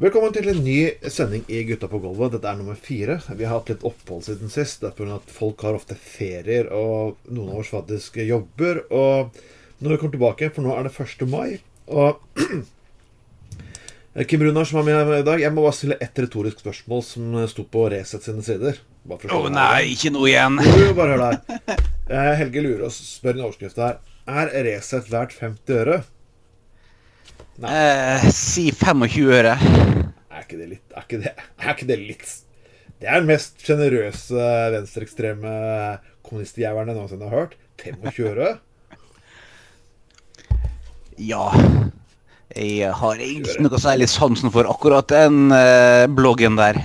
Velkommen til en ny sending i Gutta på gulvet. Dette er nummer fire. Vi har hatt litt opphold siden sist. Det er pga. at folk har ofte ferier, og noen av oss faktisk jobber. Og når vi kommer tilbake, for nå er det 1. mai, og Kim Runar som er med i dag, jeg må bare stille ett retorisk spørsmål som sto på Resett sine sider. Å oh, nei, ikke noe igjen. Jo, bare hør der. Eh, Helge lurer oss, spør en overskrift her. Er Resett verdt 50 øre? Eh, si 25 øre. Er ikke det litt Er ikke det, er ikke det litt Det er den mest sjenerøse venstreekstreme kommunistjævelen jeg noensinne har hørt. 25 øre? Ja. Jeg har ikke noe særlig sansen for akkurat den eh, bloggen der.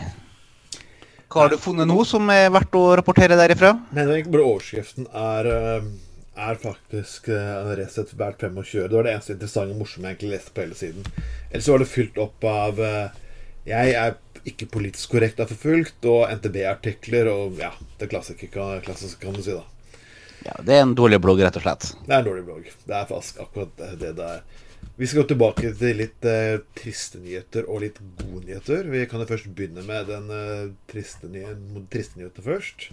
Hva har du funnet nå som er verdt å rapportere derifra? Nei, det er bare Overskriften er, uh, er faktisk uh, Resett verdt 25 Det var det eneste interessante og morsomme jeg egentlig leste på hele siden. Ellers var det fylt opp av uh, Jeg er ikke politisk korrekt er forfulgt, og NTB-artikler og ja, det klassiske, klassiske, kan du si, da. Ja, Det er en dårlig blogg, rett og slett. Det er en dårlig blogg. Det er faktisk akkurat det det er. Vi skal gå tilbake til litt eh, triste nyheter og litt gode nyheter. Vi kan jo først begynne med den eh, triste, nye, triste nyheten først.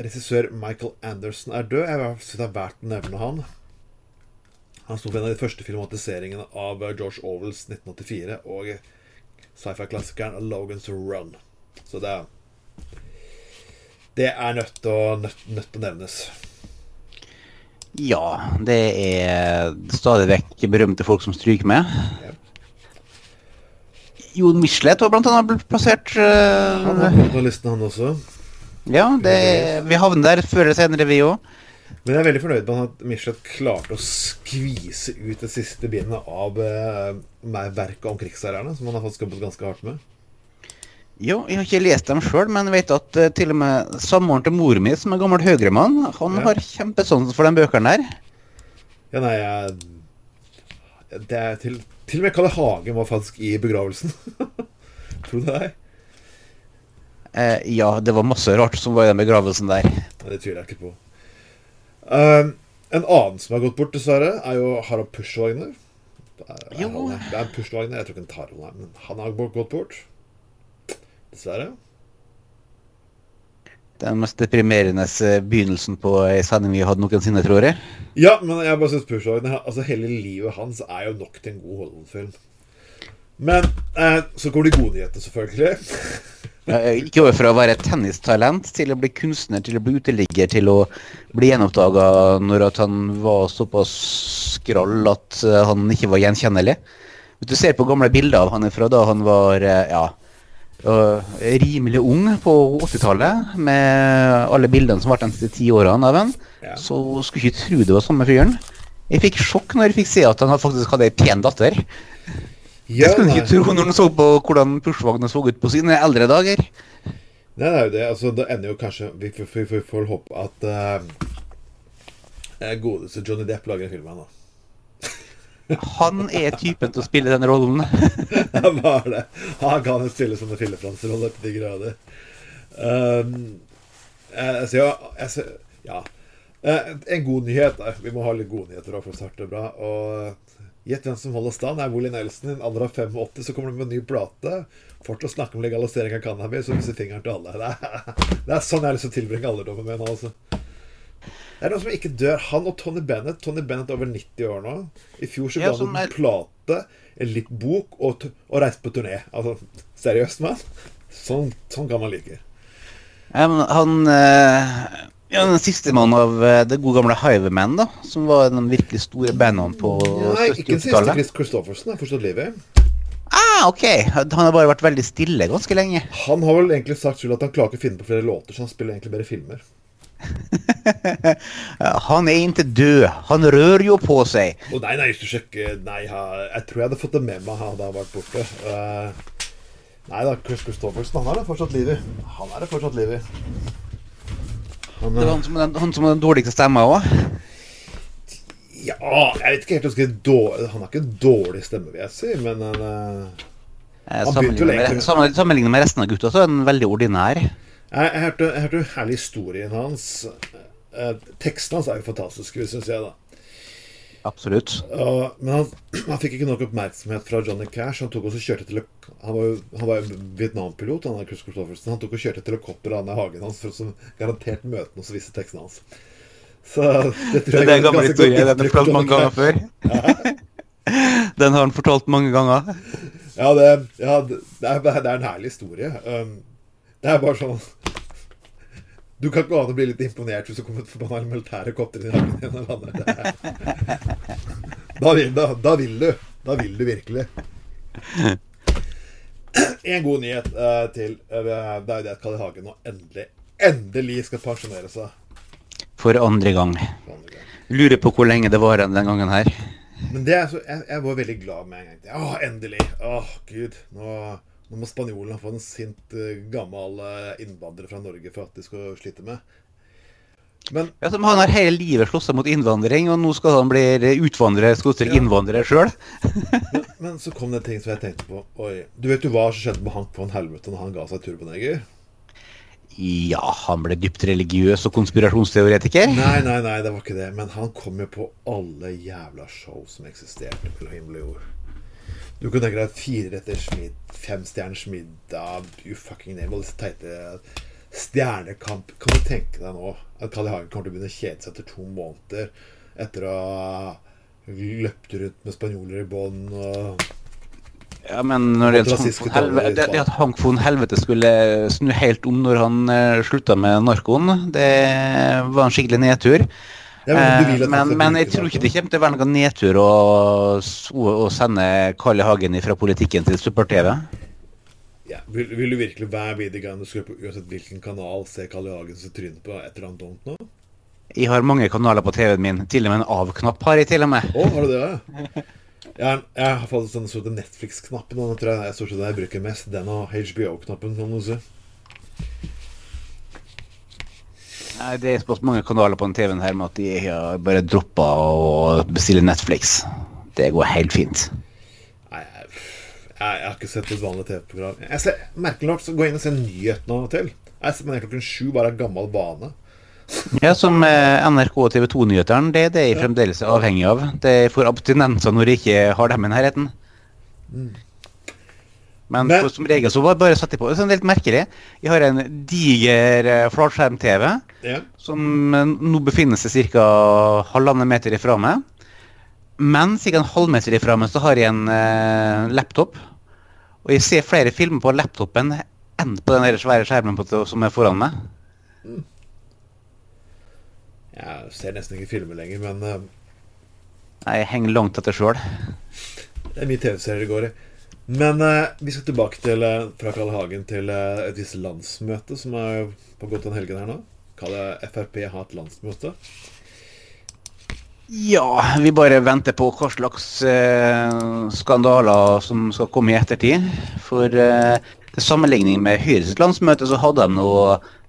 Regissør Michael Anderson er død. Jeg syns det er verdt å nevne han. Han sto for en av de første filmatiseringene av eh, George Orwells 1984 og sci-fi-klassikeren Logan's Run. Så det er Det er nødt til å, nevnes. Ja, det er stadig vekk berømte folk som stryker med. Ja. Jon Michelet var blant annet blitt plassert. Uh, han har på listen, han også. Ja, det, vi havner der før eller senere, vi òg. Men jeg er veldig fornøyd med at Michelet klarte å skvise ut det siste bindet av uh, verket om krigsherrerne, som han har fått skubbet ganske hardt med. Jo, jeg har ikke lest dem sjøl, men vet at uh, til og med samboeren til mor mi, som er gammel høyremann, han ja. har kjempesans for de bøkene der. Ja, nei, jeg Det er til, til og med Kalle Hagen var faktisk i begravelsen. Tror du det? Er? Eh, ja, det var masse rart som var i den begravelsen der. Det tviler jeg ikke på. Um, en annen som har gått bort, dessverre, er jo Harald Pushwagner. Det er, det er en Pushwagner. Jeg tror ikke han tar han, men han har gått bort. Dessverre. Den mest deprimerende begynnelsen på ei sending vi hadde noensinne, tror jeg. Ja, men jeg bare syns Pushwagner altså Hele livet hans er jo nok til en god Hollywood-film. Men eh, så går de gode nyheter, selvfølgelig. Ikke over fra å være tennistalent til å bli kunstner, til å bli uteligger, til å bli gjenoppdaga når han var såpass skrall at eh, han ikke var gjenkjennelig. Hvis du ser på gamle bilder av han fra da han var eh, ja, rimelig ung på 80-tallet, med alle bildene som ble de siste ti årene av han, ja. så skulle ikke tro det var samme fyren. Jeg fikk sjokk når jeg fikk se at han faktisk hadde ei pen datter. Ja, det skulle ikke tro når en så på hvordan Pushwagner så ut på sine eldre dager. Nei, det er jo det. Altså, det ender jo kanskje Vi, vi, vi får håpe at uh, godeste Johnny Depp lager en film av da. Han er typen til å spille den rollen. Han var det. Han kan spille sånne fillefransroller til de grader. Um, jeg ser, jeg ja. En god nyhet. Vi må ha litt gode nyheter for å starte bra. Og Gjett hvem som holder stand. er Willy Nelson. I en alder av 85 så kommer du med en ny plate. Fortsatt snakke om legalisering av cannabis og viser fingeren til alle. Det er, det er sånn jeg har lyst til å tilbringe alderdommen min. Altså. Det er noen som ikke dør. Han og Tony Bennett. Tony Bennett er over 90 år nå. I fjor så ga han en er... plate, en litt bok, og, og reiste på turné. Altså, seriøst, mann. Sånn, sånn kan man like. Ja, men han øh ja, Den siste mannen av uh, det gode gamle Hiveman, da. Som var den virkelig store bandene på 70-tallet. Nei, ikke den siste. Chris Christoffersen Jeg forstått livet. Ah, ok. Han har bare vært veldig stille ganske lenge. Han har vel egentlig sagt selv at han klarer ikke å finne på flere låter, så han spiller egentlig bare filmer. han er ikke død. Han rører jo på seg. Oh, nei, nei, du sjekker Nei, jeg tror jeg hadde fått det med meg hadde jeg vært borte. Uh, nei da, Chris Christoffersen, han er det fortsatt liv i. Han er det fortsatt liv i. Han, det var han som, den, han som har den dårligste stemma òg? Ja, jeg vet ikke helt om dårlig, Han har ikke dårlig stemme, vil jeg si, men han, uh, han Sammenlignet med resten av gutta så er han veldig ordinær. Jeg, hørte, jeg hørte herlig historien hans. Eh, teksten hans er jo fantastisk, syns jeg, da. Absolutt. Og- men han, han fikk ikke nok oppmerksomhet fra Johnny Cash. Han tok også kjørte til Han var jo han var jo Vietnam-pilot. Han, Chris Christofferson. han tok og kjørte et helikopter i hagen hans for å garantert møte noen som visste tekstene hans. Så det tror jeg Det er en gammel historie. Den har han fortalt mange ganger før. før. Den har han fortalt mange ganger. Ja, det, ja, det, det, er, det er en herlig historie. Um, det er bare sånn Du kan ikke ane å bli litt imponert hvis det kommer et forbanna militærhelikopter i hagen din. og lander. der. er- Da vil, da, da vil du. Da vil du virkelig. En god nyhet uh, til. eh, det er jo det at Kalle Hagen nå endelig, endelig skal pensjonere seg. For andre gang. for andre gang. Lurer på hvor lenge det varer den gangen her. Men det er så, jeg, jeg var veldig glad med en gang. Å, endelig! Å, gud. Nå, nå må spanjolene få en sint, eh, gammel eh, innvandrer fra Norge for at de skal slite med. Men Ja, som Han har hele livet slåss mot innvandring, og nå skal han bli utvandrer, skoster Ja. innvandrer sjøl. Men, men så kom det en ting som jeg tenkte på. Oi, Du vet jo hva som skjedde med Hank von Helvete når han ga seg turboneger? Ja, han ble dypt religiøs og konspirasjonsteoretiker. Nei, nei, nei, det var ikke det. Men han kom jo på alle jævla show som eksisterte på himmel og jord. Du kan tenke deg fireretters middag, femstjerners middag, you fucking name all disse teite Stjernekamp. Kan du tenke deg nå at Carl I. Hagen kommer til å begynne å kjede seg etter to måneder etter å ha løpt rundt med spanjoler i bånd og Ja, men når det, i det, at Hank von Helvete skulle snu helt om når han uh, slutta med narkoen, det var en skikkelig nedtur. Men Eh, men, men jeg tror ikke det kommer til å være noen nedtur å, å, sende Karl I. Hagen fra politikken til Super-TV. ja, vil, vil du virkelig hver bidige gang du skal på uansett hvilken kanal se Karl I. Hagen sitt tryne på et eller annet dumt nå? Jeg har mange kanaler på TV-en min. Til og med en av-knapp har jeg til og med. Å, har du det? Jeg, jeg har fått sånn sånn Netflix-knappen. Den tror jeg er stort sett den jeg bruker mest. Den og HBO-knappen. kan du si. Nei, Det er såpass mange kanaler på den TV-en her med at de har bare droppa å bestille Netflix. Det går helt fint. Nei, jeg, jeg, har ikke sett et vanlig TV-program. Jeg ser, Merkelig nok så går jeg inn og ser nyhetene av og til. Jeg ser på den klokken sju, bare gammel bane. Ja, Som eh, NRK og TV 2-nyhetene, det er det jeg fremdeles er avhengig av. Det er for abstinenser når jeg ikke har dem i nærheten. Men, Men- for, som regel så bare, bare setter jeg på. Det er sånn helt merkelig. Jeg har en diger eh, flatskjerm-TV Ja. som eh, nå befinner seg ca. halvannen meter ifra meg. Men ca. en halvmeter ifra meg så har jeg en eh, laptop. Og jeg ser flere filmer på laptopen enn på den svære skjermen på, som er foran meg. Jeg ser nesten ikke filmer lenger, men uh... Jeg henger langt etter sjøl. det er mye TV-serier det går i. Men eh, vi skal tilbake til eh, fra Karl Hagen til eh, et visst landsmøte som er på godt den helgen her nå. Det Frp ha et landsmøte? Ja, vi bare venter på hva slags eh, skandaler som skal komme i ettertid. For eh, til sammenligning med Høyres landsmøte så hadde de nå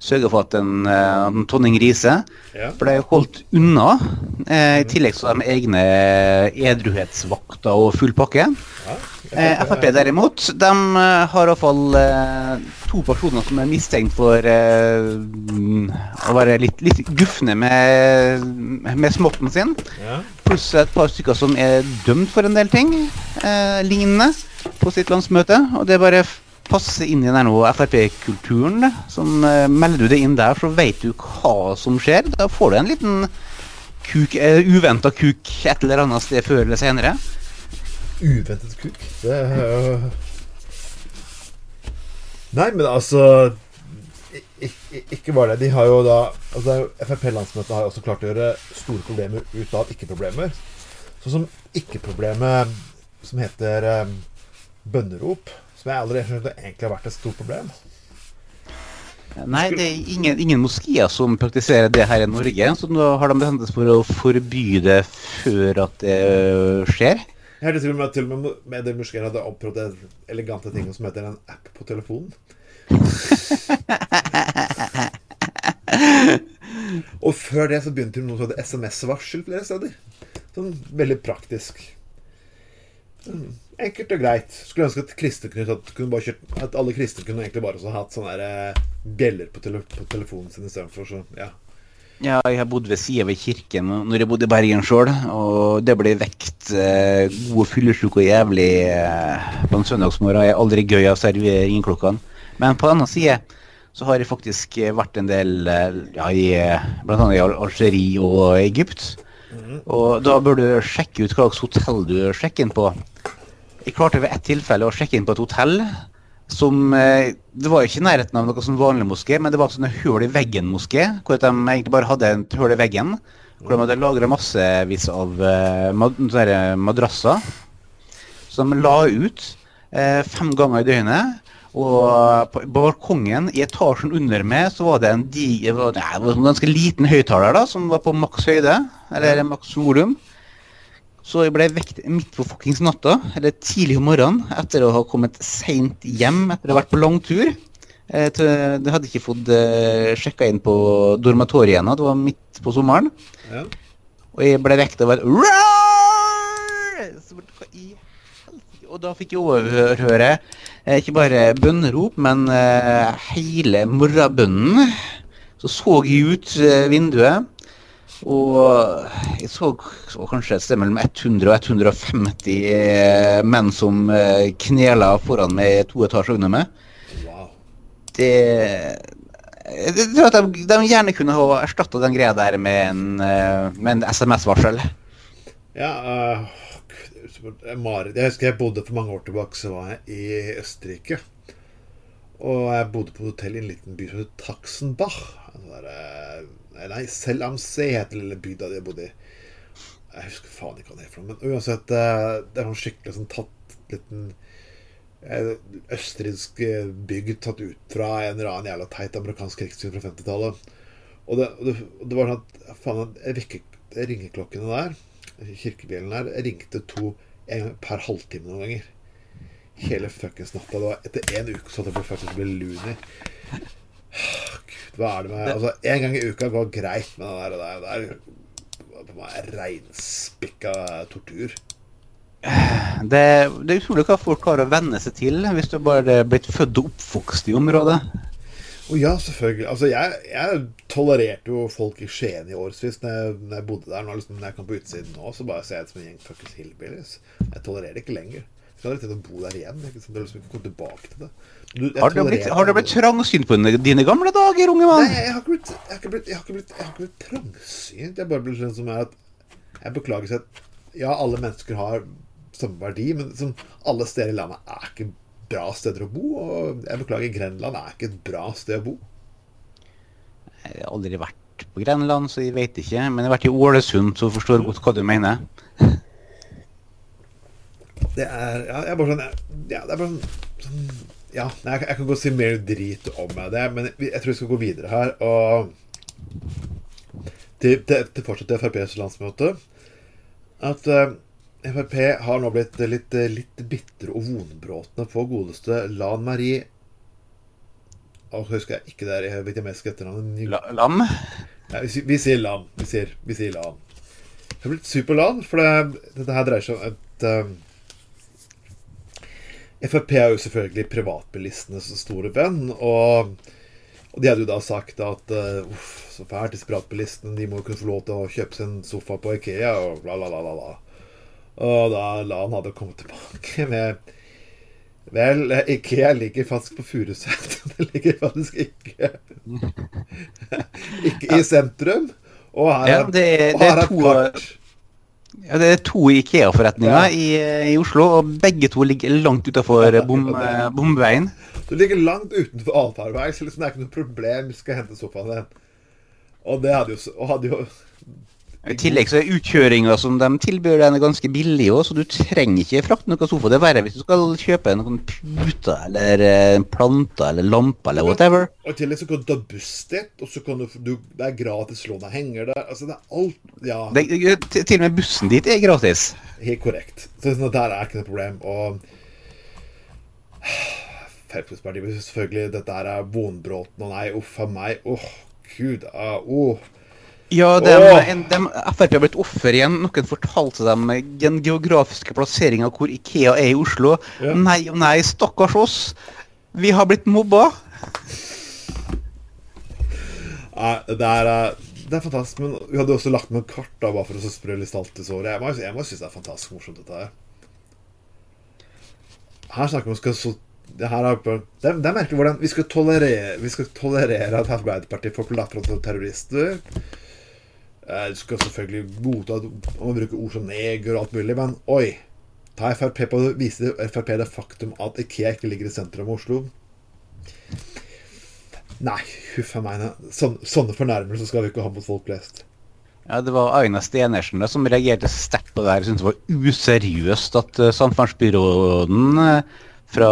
sørga for at en, en Tonning Riise Ja. ble holdt unna. Eh, I tillegg så har de egne edruhetsvakter og full pakke. ja. Eh, Frp derimot, de eh, har iallfall eh, to personer som er mistenkt for eh, å være litt, litt gufne med, med småtten sin. ja. Pluss et par stykker som er dømt for en del ting eh, lignende på sitt landsmøte. Og det bare passer inn i den Frp-kulturen. Som eh, Melder du det inn der, så vet du hva som skjer. Da får du en liten kuk, eh, uventa kuk et eller annet sted før eller senere. Uventet kuk. Det er jo Nei, men altså Ikke bare det. De har jo da altså Frp-landsmøtet har jo også klart å gjøre store problemer ut av ikke-problemer. Sånn som ikke-problemet som heter um, bønnerop. Som jeg aldri skjønte egentlig har vært et stort problem. Nei, det er ingen, ingen moskeer som praktiserer det her i Norge. Så nå har de bestemt seg for å forby det før at det øh, skjer. Jeg hørte til og med, til og med med det muskeer hadde opprådd det elegante tinget som heter en app på telefonen. og før det så begynte det noe som heter SMS-varsel flere steder. Sånn veldig praktisk. Mm, Enkelt og greit. Skulle ønske at kristne at, kjørt, at alle kristne kunne egentlig bare hatt sånne der, eh, bjeller på, tele, på telefonen sin istedenfor. Så ja. Ja, jeg har bodd ved sida ved kirken når jeg bodde i Bergen sjøl, og det ble vekt eh, gode fyllesyke og jævlig eh, på en søndagsmorgen. Jeg er aldri gøy å servere ringeklokkene. Men på den annen side så har jeg faktisk vært en del eh, ja, i bl.a. i Algerie og Egypt. Og da bør du sjekke ut hva slags hotell du sjekker inn på. Jeg klarte ved ett tilfelle å sjekke inn på et hotell som eh, Det var ikke i nærheten av noe sånn vanlig moské, men det var sånne hull i veggen-moské. Hvor de egentlig bare hadde et hull i veggen. Hvor de hadde lagra massevis av eh, mad madrasser. Som de la ut eh, fem ganger i døgnet. Og på balkongen i etasjen under meg så var det en, di var, var en ganske liten høyttaler som var på maks høyde, eller maks volum. Så jeg ble vekt midt på fuckings natta, eller tidlig om morgenen, etter å ha kommet seint hjem etter å ha vært på lang tur. Eh, jeg hadde ikke fått eh, sjekka inn på dormatoriet ennå, det var midt på sommeren. Ja. Og jeg ble vekt av et? Og da fikk jeg overhøre eh, ikke bare bønnerop, men hele morgenbønnen. Så så jeg ut vinduet, og jeg så, så kanskje et sted mellom 100 og 150 eh, menn som eh, knela foran meg to etasjer under meg. Wow. Det jeg tror at de, de gjerne kunne ha erstatta den greia der med en, eh, en SMS-varsel. Ja, uh. Jeg husker jeg bodde for mange år tilbake, så var jeg i Østerrike. Og jeg bodde på hotell i en liten by som het Taxenbach. En sånn der, nei, Selv am See het den lille bygda jeg bodde i. Jeg husker faen ikke hva det er for noe. Men uansett, eh, det er noen skikkelig sånn tatt liten eh, østerriksk eh, bygd tatt ut fra en eller annen jævla teit amerikansk krigsfilm fra 50-tallet. Og det, det, det var sånn at faen, vekke- ringeklokkene der, kirkebjellen der, ringte to en per halvtime noen ganger. Hele fuckings natta. Det var etter én uke så at jeg faktisk ble loony. Hva er det med Altså, en gang i uka går greit, men det der, det der, det var reinspikka tortur. Det, det er utrolig hva folk klarer å venne seg til hvis du bare er blitt født og oppvokst i området. Å ja, selvfølgelig. Altså, jeg, jeg tolererte jo folk i Skien i årevis når, jeg- når jeg bodde der. Nå, liksom, når jeg kom på utsiden nå, så bare ser jeg ut som en gjeng fuckings hillbillies. Jeg tolererer det ikke lenger. Jeg skal aldri til å bo der igjen. Ikke sant? Det er liksom ikke komme tilbake til det. Du, Har det blitt, har det blitt trangsynt på dine- gamle dager, unge Nei, mann? jeg har ikke blitt, jeg har ikke blitt, jeg har ikke blitt, jeg har ikke blitt trangsynt. Jeg bare blitt sånn som er at Jeg beklager seg at ja, alle mennesker har samme verdi, men som alle steder i landet er ikke bra steder å bo. Og jeg beklager, Grenland er ikke et bra sted å bo. Jeg har aldri vært på Grenland, så jeg vet ikke. Men jeg har vært i Ålesund, så forstår godt hva du mener. Det er Ja, jeg er bare sånn Ja, det er bare sånn, sånn Ja, nei, jeg, jeg kan godt si mer drit om det, men jeg, jeg tror vi skal gå videre her. Og til, til, til fortsatt FrPs landsmøte At uh, Frp har nå blitt litt, litt bitre og vonbrotne på godeste Lan Marie Og husker jeg ikke det er vietnamesiske etternavnet. La, lam? Ja, vi, vi sier LAN. Vi sier, vi sier LAN. Jeg har blitt super-LAN, for det, dette her dreier seg om et um, Frp er jo selvfølgelig privatbilistenes store venn, og, de hadde jo da sagt at uh, uff, så fælt, disse privatbilistene de må jo kunne få lov til å kjøpe seg en sofa på Ikea, og bla, bla, bla, bla. Og da la han hadde kommet tilbake med Vel, Ikea ligger faktisk på Furuset. Det ligger faktisk ikke Ikke i sentrum. Og her Ja, er, det er- det er to-. Ja, det er to Ikea-forretninger Ja. i, i Oslo, og begge to ligger langt utafor bom, bomveien. Du ligger langt utenfor allfarvei, så liksom det er ikke noe problem skal hente sofaen din. Og det hadde jo, og hadde jo I tillegg så er utkjøringa som de tilbyr, den er ganske billig òg, så du trenger ikke frakte noe sofa. Det er verre hvis du skal kjøpe noen puter eller eh, planter eller lamper eller whatever. Og i tillegg så kan du ta buss dit, og så kan du, du Det er gratis lån av henger der. Altså, det er alt Ja, Det, til til og med bussen dit er gratis. helt korrekt. Så sånn der er ikke noe problem. Og Fremskrittspartiet selvfølgelig Dette er vonbråten, og nei, uff a meg. Åh, gud. ah, åh. Ja, de, en, de, Frp har blitt offer igjen. Noen fortalte dem den geografiske plasseringa hvor Ikea er i Oslo. Ja. Nei nei, stakkars oss. Vi har blitt mobba. Nei, det er, eh, det er fantastisk. Men vi hadde også lagt med kart da, bare for å sprø litt salt i såret. Jeg jeg må synes det er fantastisk morsomt, dette her. Her snakker vi om skal så det her er, det, det er merkelig hvordan vi skal tolerere Vi skal tolerere at Arbeiderpartiet får plattform lagt terrorister. Du skal selvfølgelig godta at man bruker ord som neger og alt mulig, men oi! Ta Frp på det, viser Frp det faktum at Ikea ikke ligger i sentrum av Oslo. Nei, huff a meg. Sånn, sånne fornærmelser skal vi ikke ha mot folk flest. Ja, Det var Aina Stenersen som reagerte sterkt på det her. Syntes det var useriøst at uh, samferdselsbyråden uh, fra,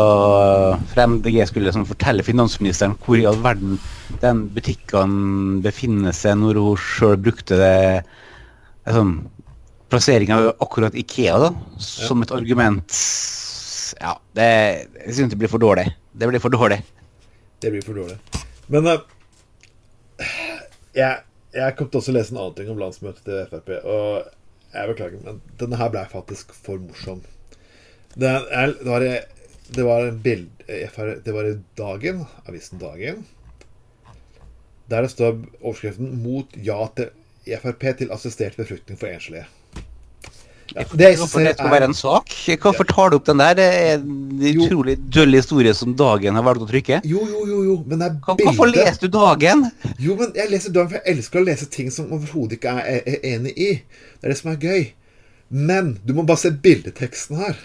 fra MDG skulle liksom, fortelle finansministeren hvor i all verden den butikken befinner seg når hun sjøl brukte det liksom, Plassering av akkurat Ikea da, som et argument. Ja, det, jeg synes det blir for dårlig. Det blir for dårlig. Det blir for dårlig. Men uh, jeg, jeg kom til også å lese en annen ting om landsmøtet til Frp. Og jeg beklager, men denne her ble faktisk for morsom. Det, er, det, var, det var en bilde Det var Dagen, avisen Dagen, der det står overskriften 'Mot ja til Frp til assistert befruktning for enslige'. Ja, det jeg Hvorfor det skal være en sak? Hvorfor tar du opp den der? Det er en utrolig døll historie som Dagen har valgt å trykke. Jo, jo, jo, jo, men det er bildet Hvorfor leser du Dagen? Jo, men jeg leser Dagen, for jeg elsker å lese ting som overhodet ikke er, er, er enig i. Det er det som er gøy. Men du må bare se bildeteksten her.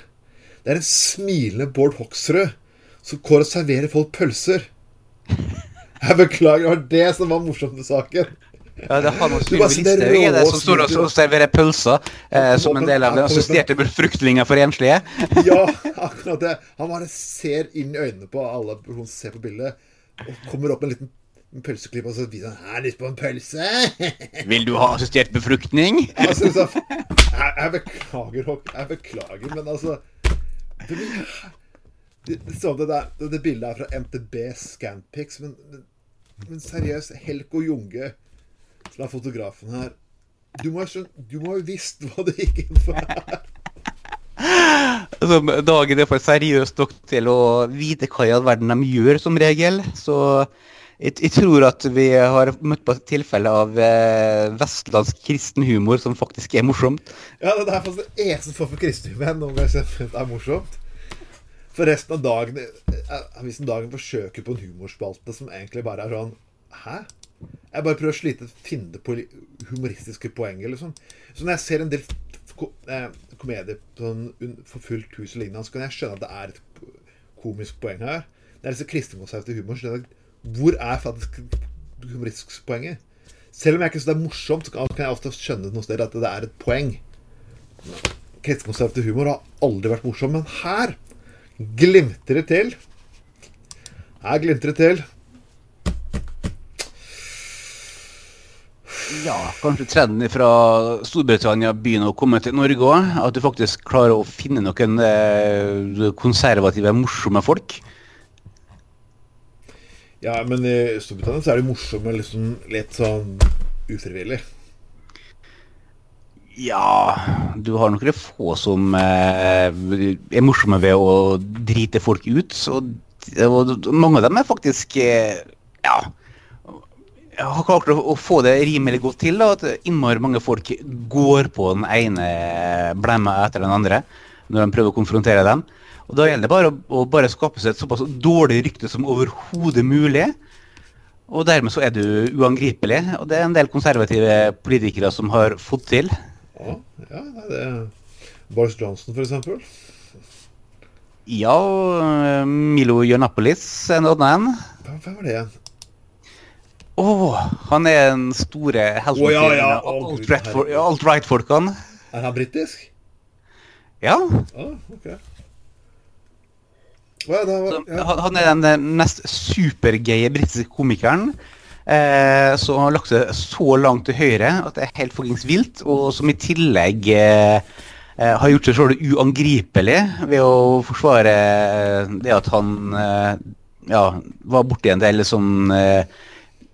Det er en smilende Bård Hoksrud som går og serverer folk pølser. Jeg beklager, det var det som var morsomt med saken. Ja, det har noe Du bare Sylvi det som står og serverer pølser eh, som en del av den assisterte befruktninga for enslige. Ja, akkurat det. Han bare ser inn i øynene på alle som ser på bildet, og kommer opp med en liten pølseklipp og så viser han 'Har lyst på en pølse?' Vil du ha assistert befruktning? Altså, jeg, jeg beklager. Jeg beklager, men altså Det, det, det, der, det, det bildet er fra MTB Scanpics, men, men, men seriøst, Helko Junge, som er fotografen her Du må ha visst hva det gikk inn for her. Altså, Dagen er for seriøst nok til å vite hva i all verden de gjør, som regel. Så jeg, jeg tror at vi har møtt på et tilfelle av eh, vestlandsk kristen humor som faktisk er morsomt. Ja, det er faktisk det eneste form for kristne jeg noen gang har sett er morsomt. For resten av dagen Hvis en Dagen forsøker på en humorspalte som egentlig bare er sånn Hæ? Jeg bare prøver å slite finne på humoristiske poenger, liksom. Så når jeg ser en del eh, komedier sånn for fullt hus og lignende, så kan jeg skjønne at det er et komisk poeng her. Det er disse kristenkonservative humor. Hvor er faktisk humoristisk poenget? Selv om jeg ikke syns det er morsomt, så kan kan jeg ofte skjønne noe sted at det er et poeng Kretskonservativ humor har aldri vært morsom, men her glimter det til. Her glimter det til. Ja, kanskje trenden fra Storbritannia begynner å komme til Norge òg. At du faktisk klarer å finne noen eh, konservative, morsomme folk. Ja, men i Storbritannia så er det morsomt, men liksom litt sånn ufrivillig. Ja, du har nok det få som eh, er morsomme ved å drite folk ut. Og, og mange av dem er faktisk eh, Ja. Jeg har klart å få det rimelig godt til. da, At innmari mange folk går på den ene blemma etter den andre når de prøver å konfrontere dem. Og Da gjelder det bare å, å bare skape seg et såpass dårlig rykte som overhodet mulig. Og dermed så er du uangripelig. Og det er en del konservative politikere som har fått til. Ja, ja det er Boris Johnson, eksempel. Ja, og, Milo Yiannopoulos er en annen. en. hvem var det igjen? Å, han er den store helten oh, ja, ja, alt-right-folkene. Alt. Er han britisk? ja, Ja, ok. Ja, var, ja. han, er den eh, mest supergaye britiske komikeren. Eh, som har lagt seg så langt til høyre at det er helt fuckings vilt. Og som i tillegg eh, eh, har gjort seg sjøl uangripelig ved å forsvare det at han eh, ja, var borti en del sånn eh,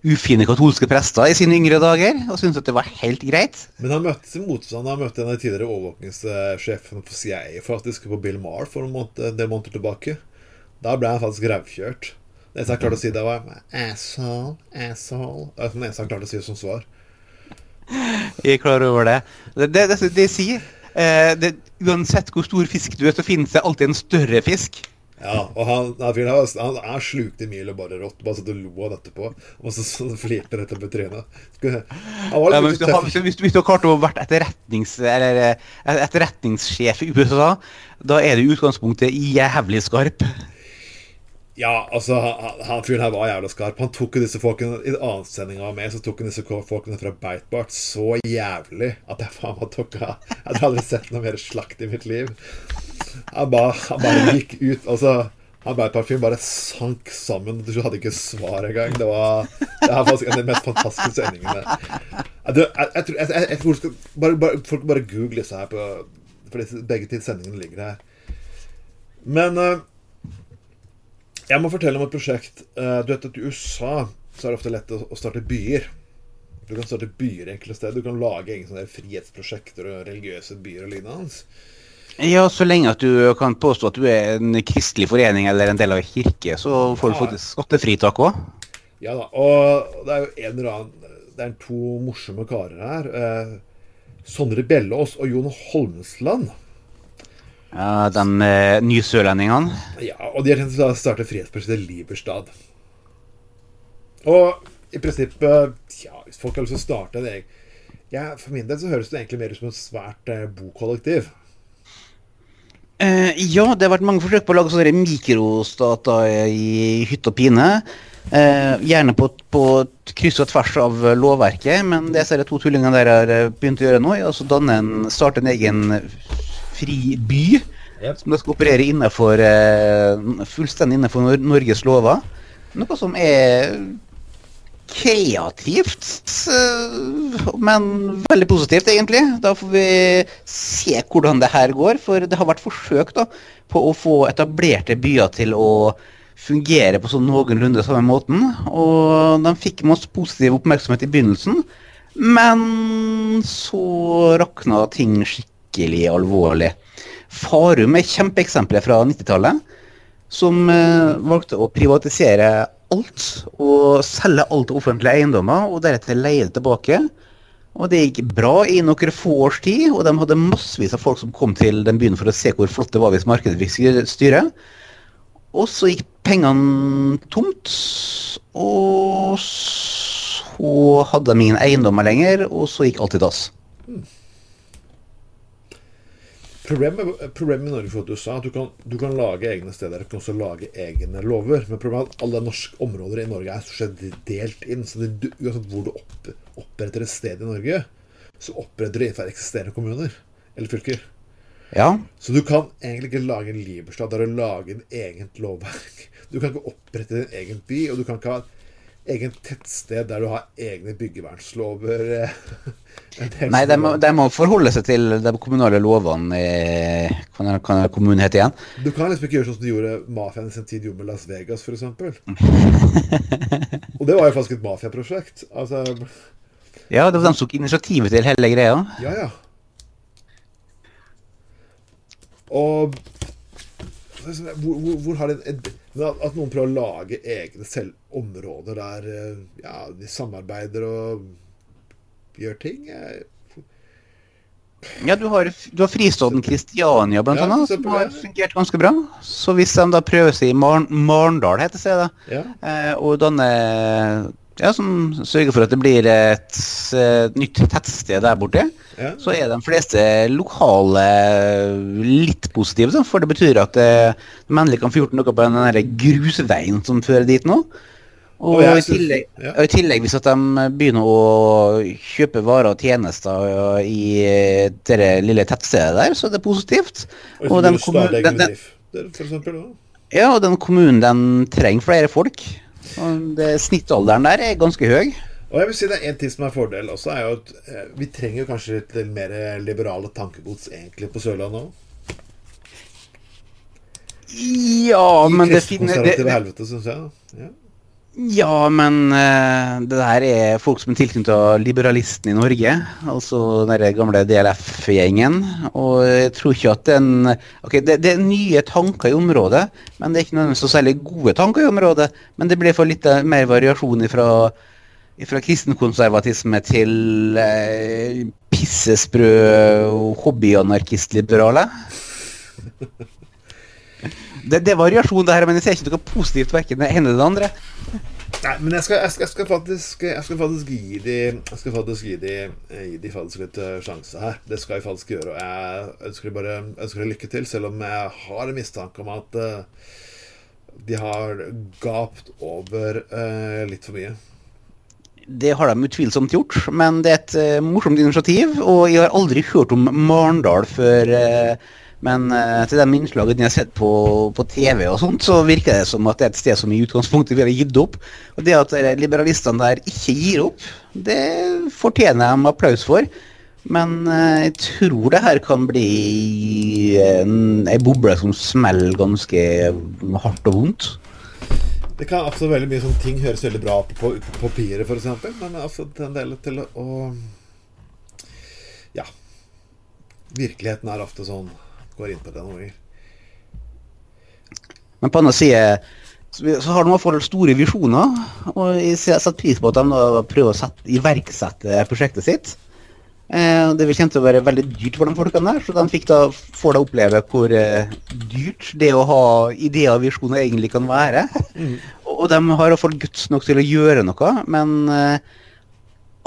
ufine katolske prester i sine yngre dager, og syntes at det var helt greit. Men han møtte sin motstand. Han møtte en av de tidligere overvåkningssjefene for CIA faktisk på Bill Marr for en måned, en del måneder tilbake. Da ble han faktisk rævkjørt. Det eneste jeg klarte å si, det var 'asshole, asshole'. Det er det eneste jeg klarte å si som svar. Jeg er klar over det. Det, det, det, det sier eh, det, Uansett hvor stor fisk du er, så finnes det alltid en større fisk. Ja, og han, han, fyren her, han, han slukte mil og bare rått. Bare satt og lo av dette på. Og så, så flirte rett opp i trynet. Ja, hvis, du har, hvis, du- hvis, du- har klart å vært etterretnings, eller, eh, etterretningssjef i USA, da er du i utgangspunktet jævlig skarp. Ja, altså, han, han fyren her var jævla skarp. Han tok jo disse folkene I annensendinga annen sending av meg, så tok han disse folkene fra Beitbart så jævlig at jeg faen meg tok av. Jeg hadde aldri sett noe mer slakt i mitt liv. Han bare, han bare gikk ut Altså, han Beitbart-fyren bare sank sammen. Du hadde ikke svar engang. Det var Det er faktisk en av de mest fantastiske sendingene. Jeg, tror- Folk bare google disse her på For disse, begge sendingene ligger her. Men eh, jeg må fortelle om et prosjekt. Eh, Du vet at I USA så er det ofte lett å starte byer. Du kan starte byer enkelte steder. Du kan lage egne sånne frihetsprosjekter og religiøse byer og lignende. Ja, så lenge at du kan påstå at du er en kristelig forening eller en del av en kirke, så får du Ja. faktisk skattefritak òg. Ja da. Og det er jo en eller annen Det er to morsomme karer her. Eh, Sondre Bellås og Jon Holmsland. Ja, de eh, nysørlendingene. Ja, og de har tenkt å starte fredsprosjektet Liberstad. Og i prinsippet Ja, hvis folk har lyst til å starte en egen ja, For min del så høres det egentlig mer ut som et svært eh, bokollektiv. Eh, ja, det har vært mange forsøk på å lage sånne mikrostater i hytt og pine. Eh, gjerne på, på kryss og tvers av lovverket, men det ser jeg to tullingene der har eh, begynt å gjøre nå. er Altså danne en, starte en egen fri by Yep. som da skal operere innenfor, eh, fullstendig innenfor Norges lover. Noe som er kreativt, eh, men veldig positivt, egentlig. Da får vi se hvordan det her går. For det har vært forsøk da, på å få etablerte byer til å fungere på sånn noenlunde samme måten. Og de fikk masse positiv oppmerksomhet i begynnelsen. Men så rakna ting skikkelig alvorlig. Farum er kjempeeksempelet fra 90-tallet som eh, valgte å privatisere alt og selge alt av offentlige eiendommer, og deretter leie det tilbake. Og det gikk bra i noen få års tid, og de hadde massevis av folk som kom til den byen for å se hvor flott det var hvis markedet fikk styre-. Og så gikk pengene tomt, og så hadde de ingen eiendommer lenger, og så gikk alt i dass. Problemet, problemet i Norge for at du sa at du kan, du kan lage egne steder, du kan også lage egne lover. Men problemet er at alle norske områder i Norge er stort sett delt inn. Så det, uansett hvor du opp, oppretter et sted i Norge, så oppretter du innenfor eksisterende kommuner eller fylker. Ja, Så du kan egentlig ikke lage en Liberstad der du lager en eget lovverk. Du kan ikke opprette din egen by, og du kan ikke ha egen tettsted der du har egne byggevernslover. eh, Nei, de må, de må forholde seg til de kommunale lovene i Hva hva er kommunen heter igjen? Du kan liksom ikke gjøre sånn som de gjorde mafiaen i sin tid gjorde med Las Vegas, f.eks. Og det var jo faktisk et mafiaprosjekt. Altså, Ja, det var de som tok initiativet til hele greia. ja, ja. Og hvor, hvor, hvor har det et, at, noen prøver å lage egne selv områder der eh, ja, de samarbeider og gjør ting eh, Ja, du har, du har fristaden Kristiania, blant Ja, annet, som har fungert ganske bra. Så hvis de da prøver seg i Mar Marndal, heter da, Ja. eh, og danne ja, som sørger for at det blir et eh, nytt tettsted der borte, Ja. så er de fleste lokale litt positive, da, for det betyr at eh, de endelig kan få gjort noe på den grusveien som fører dit nå. Og Og i tillegg, ja. og i tillegg hvis at de begynner å kjøpe varer og tjenester i eh, det lille tettstedet der, så er det positivt. Og, Og den den kommun- kommunen, den- den- for eksempel. Ja, og den kommunen den trenger flere folk. Det, snittalderen der er ganske høy. Og jeg vil si det er En ting som er fordel også, er jo at eh, vi trenger kanskje litt, mer liberale tankegods egentlig på Sørlandet òg. Ja, men det finner det, Konservative det, helvete, syns jeg. Ja. Ja, men uh, det der er folk som er tilknyttet liberalisten i Norge. Altså den gamle DLF-gjengen. Og jeg tror ikke at den Ok, det, det er nye tanker i området, men det er ikke nødvendigvis så særlig gode tanker i området. Men det blir for litt eh, mer variasjon fra Fra kristenkonservatisme til eh, pissesprø hobbyanarkistliberale. Det, det er variasjon, det her, men jeg ser ikke noe positivt verken det ene eller det andre. Nei, men jeg skal, jeg skal, jeg skal faktisk Jeg skal faktisk gi de Jeg skal faktisk gi de, gi de faktisk litt eh, sjanse her. Det skal jeg faktisk gjøre. Og jeg ønsker de bare ønsker de lykke til, selv om jeg har en mistanke om at uh, de har gapt over uh, litt for mye. Det har de utvilsomt gjort, men det er et uh, morsomt initiativ. Og jeg har aldri hørt om Marendal før. eh, men uh, til de innslagene jeg har sett på, på TV, og sånt, så virker det som at det er et sted som i utgangspunktet ville gitt opp. Og det at liberalistene der ikke gir opp, det fortjener de applaus for. Men uh, jeg tror det her kan bli en, ei boble som smeller ganske hardt og vondt. Det kan absolutt veldig mye sånne ting høres veldig bra på på, på papiret, f.eks., men altså en del til å Ja. Virkeligheten er ofte sånn går inn på det noen ganger. Men på andre side så, har de i hvert fall store visjoner, og jeg setter pris på at de prøver å sette, iverksette prosjektet sitt. Eh, det vil kjent til å være veldig dyrt for de folkene der, så de fikk da, får da oppleve hvor eh, dyrt det å ha ideer og visjoner egentlig kan være. og de har i hvert fall guts nok til å gjøre noe, men eh,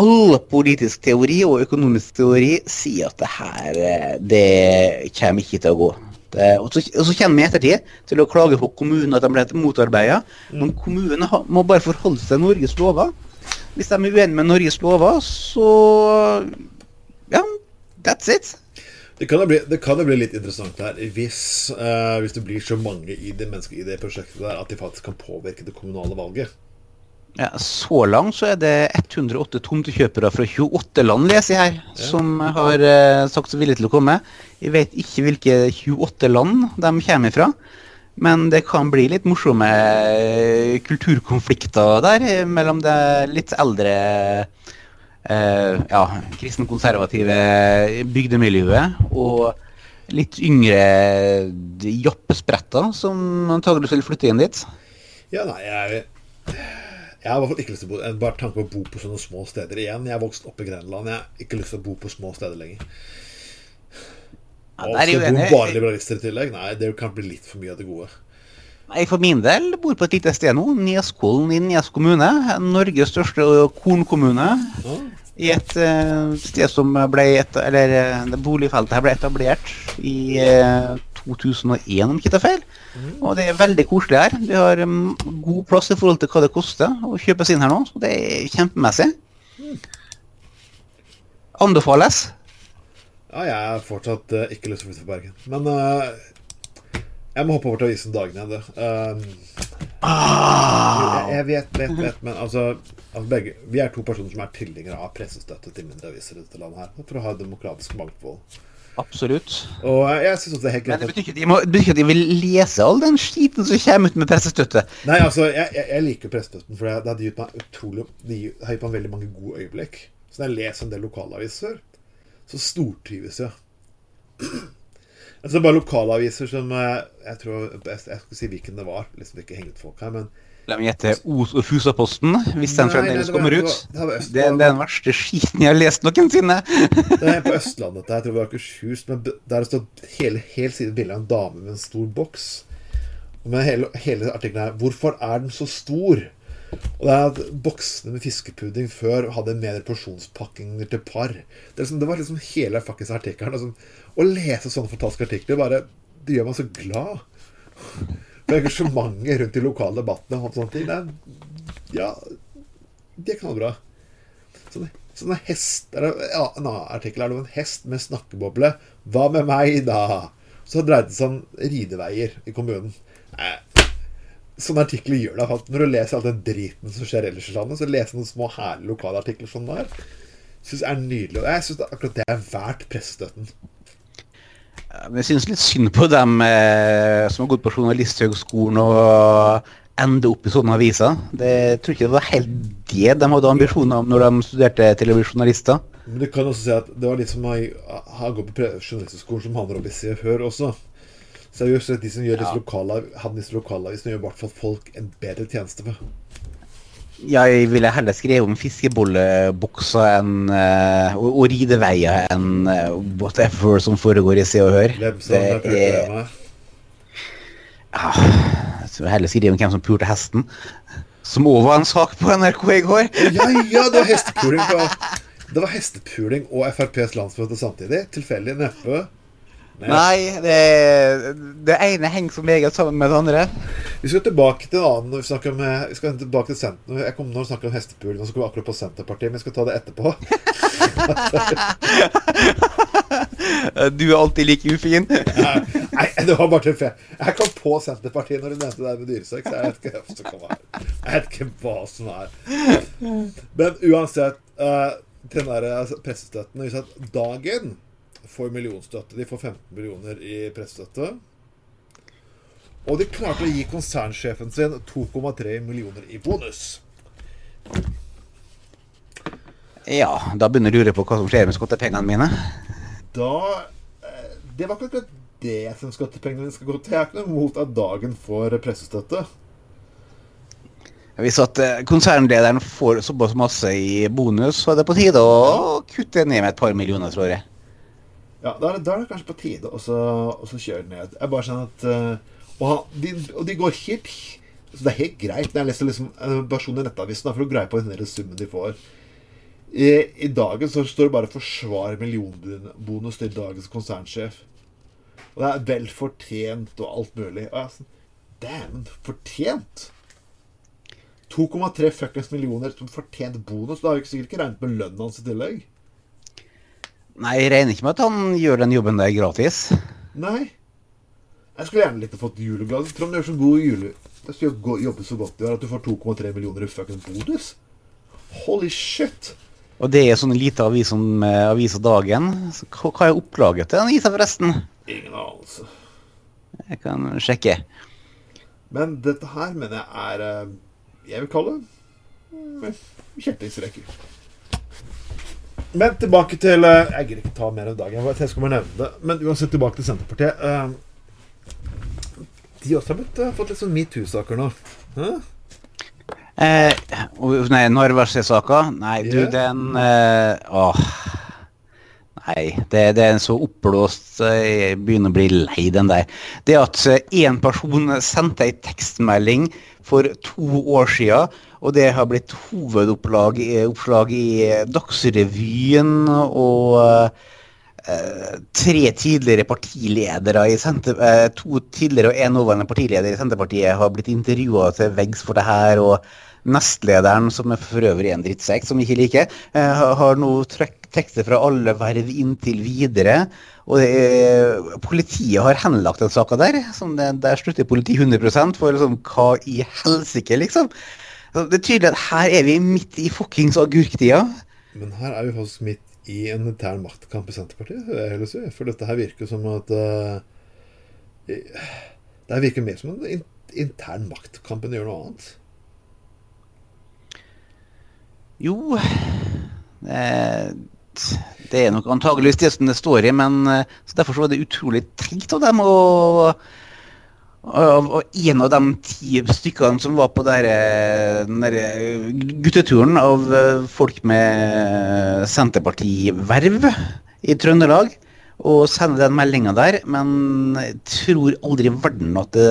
all politisk teori og økonomisk teori sier at det her eh, det kommer ikke til å gå. Det, og, så, og så kommer vi i ettertid til å klage på kommunen at de ble motarbeida. Men kommunene må bare forholde seg til Norges lover. Hvis de er uenige med Norges lover, så Ja, that's it. Det kan jo bli, det kan jo bli litt interessant her hvis, uh, hvis det blir så mange i det mennesket i det prosjektet der at de faktisk kan påvirke det kommunale valget. Ja, så langt så er det 108 tomtekjøpere fra 28 land, leser jeg her, som har eh, sagt seg villige til å komme. Jeg vet ikke hvilke 28 land de kommer fra, men det kan bli litt morsomme eh, kulturkonflikter der eh, mellom det litt eldre eh, ja, kristenkonservative bygdemiljøet og litt yngre jappespretter som antageligvis vil flytte inn dit. Ja, nei, jeg Jeg har i hvert fall ikke lyst til å bo Bare tanken på å bo på sånne små steder igjen. Jeg er vokst opp i Grenland. Jeg har ikke lyst til å bo på små steder lenger. Ja, Og skal bo bare liberalister i tillegg? Nei, det kan bli litt for mye av det gode. Jeg for min del bor på et lite sted nå, Neskollen i Nes kommune. Norges største kornkommune. Ja. I et uh, sted som ble et, eller eh, det boligfeltet her ble etablert i eh, 2001, om ikke tar feil. Og det er veldig koselig her. Vi har um, god plass i forhold til hva det koster å kjøpe seg inn her nå. Så det er kjempemessig. Anbefales. Ja, jeg har fortsatt uh, ikke lyst til å flytte til Bergen. Men uh, jeg må hoppe over til avisen Dagen igjen, det. ah. jeg, jeg vet, vet, vet, men altså, altså begge, Vi er to personer som er tilhengere av pressestøtte til mindre aviser i dette landet her. For å ha demokratisk mangfold. Absolutt. Og jeg, synes også det er helt Men det betyr ikke at de, må, det betyr ikke at de vil lese all den skiten som kommer ut med pressestøtte. Nei, altså, jeg, jeg, jeg liker pressestøtten, for det har gitt meg utrolig Det har gitt meg veldig mange gode øyeblikk. Så når jeg leser en del lokalaviser, så stortrives jeg. Altså bare lokalaviser som eh, Jeg tror Jeg, jeg skulle si hvilken det var. Liksom ikke henge ut folk her, men La meg gjette Os- og Fusaposten, hvis den fremdeles det kommer det ut. var- det var Det er den verste skiten jeg har lest noensinne. Det er på Østlandet. Jeg tror det var Akershus. Men der det står hele, hele siden bilde av en dame med en stor boks. Men hele, hele artikkelen er 'Hvorfor er den så stor?' Og det er at Boksene med fiskepudding før hadde mer porsjonspakkinger til par. Det, er liksom, det var liksom hele fuckings artikkelen. Liksom, å lese sånne fantastiske artikler bare, det gjør meg så glad. For engasjementet rundt de lokale debattene og sånne ting, det er, ja, det kan være bra. Sånne, sånne hest er det, ja, En annen artikkel er det om en hest med snakkeboble. Hva med meg, da? Så dreide det seg om rideveier i kommunen. Nei, Sånne artikler gjør deg fast. Når du leser all den driten som skjer ellers i landet, så leser noen små herlige lokale artikler som der. Syns er nydelig. Og jeg syns akkurat det er verdt pressestøtten. Jeg syns litt synd på dem eh, som har gått på Journalisthøgskolen og ender opp i sånne aviser. Det jeg tror ikke det var helt det de hadde ambisjoner om når de studerte til å bli journalister. Men du kan også si at det var litt som å ha gått på journalisthøgskolen som handler om i Se og Hør også. Seriøst, de som gjør disse lokale, disse lokalavisene, gjør i hvert fall folk en bedre tjeneste for. Jeg ville heller skrevet om fiskebollebukser enn uh, og, og rideveier enn uh, whatever som foregår i Se og Hør. Hvem som det er? Ja, jeg tror heller skrive om hvem som pulte hesten. Som òg var en sak på NRK i går. Ja, ja, det var hestepuling på Det var hestepuling og FrPs landsmøte samtidig. Tilfeldig neppe. Nei, det, det, ene henger som meget sammen med det andre. Vi skal tilbake til en annen når vi snakker om, vi skal tilbake til Senten. Jeg kommer nå og snakker om hestepulen, og så kom vi akkurat på Senterpartiet, men vi skal ta det etterpå. du er alltid like ufin. Nei, det var bare tilfeldig. Jeg kom på Senterpartiet når du nevnte det med dyresex. Jeg vet ikke, jeg vet ikke hva som er Men uansett, uh, den der pressestøtten pressestøtten vist at dagen får millionstøtte. De får 15 millioner i pressestøtte. Og de klarte å gi konsernsjefen sin 2,3 millioner i bonus. Ja, da begynner du å lure på hva som skjer med skattepengene mine. Da eh, Det var ikke akkurat det som skattepengene skal gå til. Jeg er ikke noe imot at Dagen får pressestøtte. Hvis at eh, konsernlederen får såpass masse i bonus, så er det på tide å kutte ned med et par millioner, tror jeg. Ja, da er, det, da er det kanskje på tide å kjøre ned. Jeg bare sånn at og, han, de, og, de, går helt Så det er helt greit. Når jeg leser liksom, uh, versjonen i Nettavisen, for å greie på den summen de får. I, I, dagen så står det bare 'forsvar millionbonus til dagens konsernsjef'. Og det er vel fortjent og alt mulig. Og jeg er sånn Dæven, fortjent! 2,3 fuckings millioner som fortjent bonus. Da har vi sikkert ikke regnet med lønnen hans i tillegg. Nei, jeg regner ikke med at han gjør den jobben der gratis. Nei. Jeg skulle gjerne likt å fått julegave. Trond gjør så god jule... Jeg skulle jobbe så godt du gjør at du får 2,3 millioner i fucking bonus. Holy shit. Og det er sånn lite avis som uh, Avisa Dagen. Så hva er opplaget til den avisa, forresten? Ingen anelse. Jeg kan sjekke. Men dette her mener jeg er uh, Jeg vil kalle det mm, kjettingsreker. Men tilbake til eh, Jeg gidder ikke ta mer av dagen. Jeg skal bare nevne det. Men uansett tilbake til Senterpartiet. Eh, de også har blitt, uh, fått litt sånn metoo-saker nå. Eh, nei, Narvesen-saka? Nei, du, yeah. den eh, Åh. Nei, det, det, er så oppblåst Jeg begynner å bli lei den der. Det at én person sendte ei tekstmelding for to år sia og det har blitt hovedoppslag oppslag i Dagsrevyen og uh, tre tidligere partiledere i Senter, uh, To tidligere og en nåværende partileder i Senterpartiet har blitt intervjua til veggs for det her. og Nestlederen, som er for øvrig en drittsekk som ikke liker, uh, har nå trukket fra alle verv inntil videre. Og er, politiet har henlagt den saka der. Det, der slutter politiet 100% for liksom, hva i helsike, liksom. Det er tydelig at her er vi midt i fuckings agurktida. Men her er vi faktisk midt i en intern maktkamp i Senterpartiet. Si. For dette her virker som at uh, Det virker mer som en intern maktkamp enn å gjøre noe annet. Jo Det er nok antageligvis det som det står i, men eh, så derfor så var det utrolig teit av dem å og, og en av de ti stykkene som var på der, eh, den der eh, gutteturen av eh, folk med Senterparti-verv i Trøndelag, og sende den meldinga der, men jeg tror aldri i verden at det,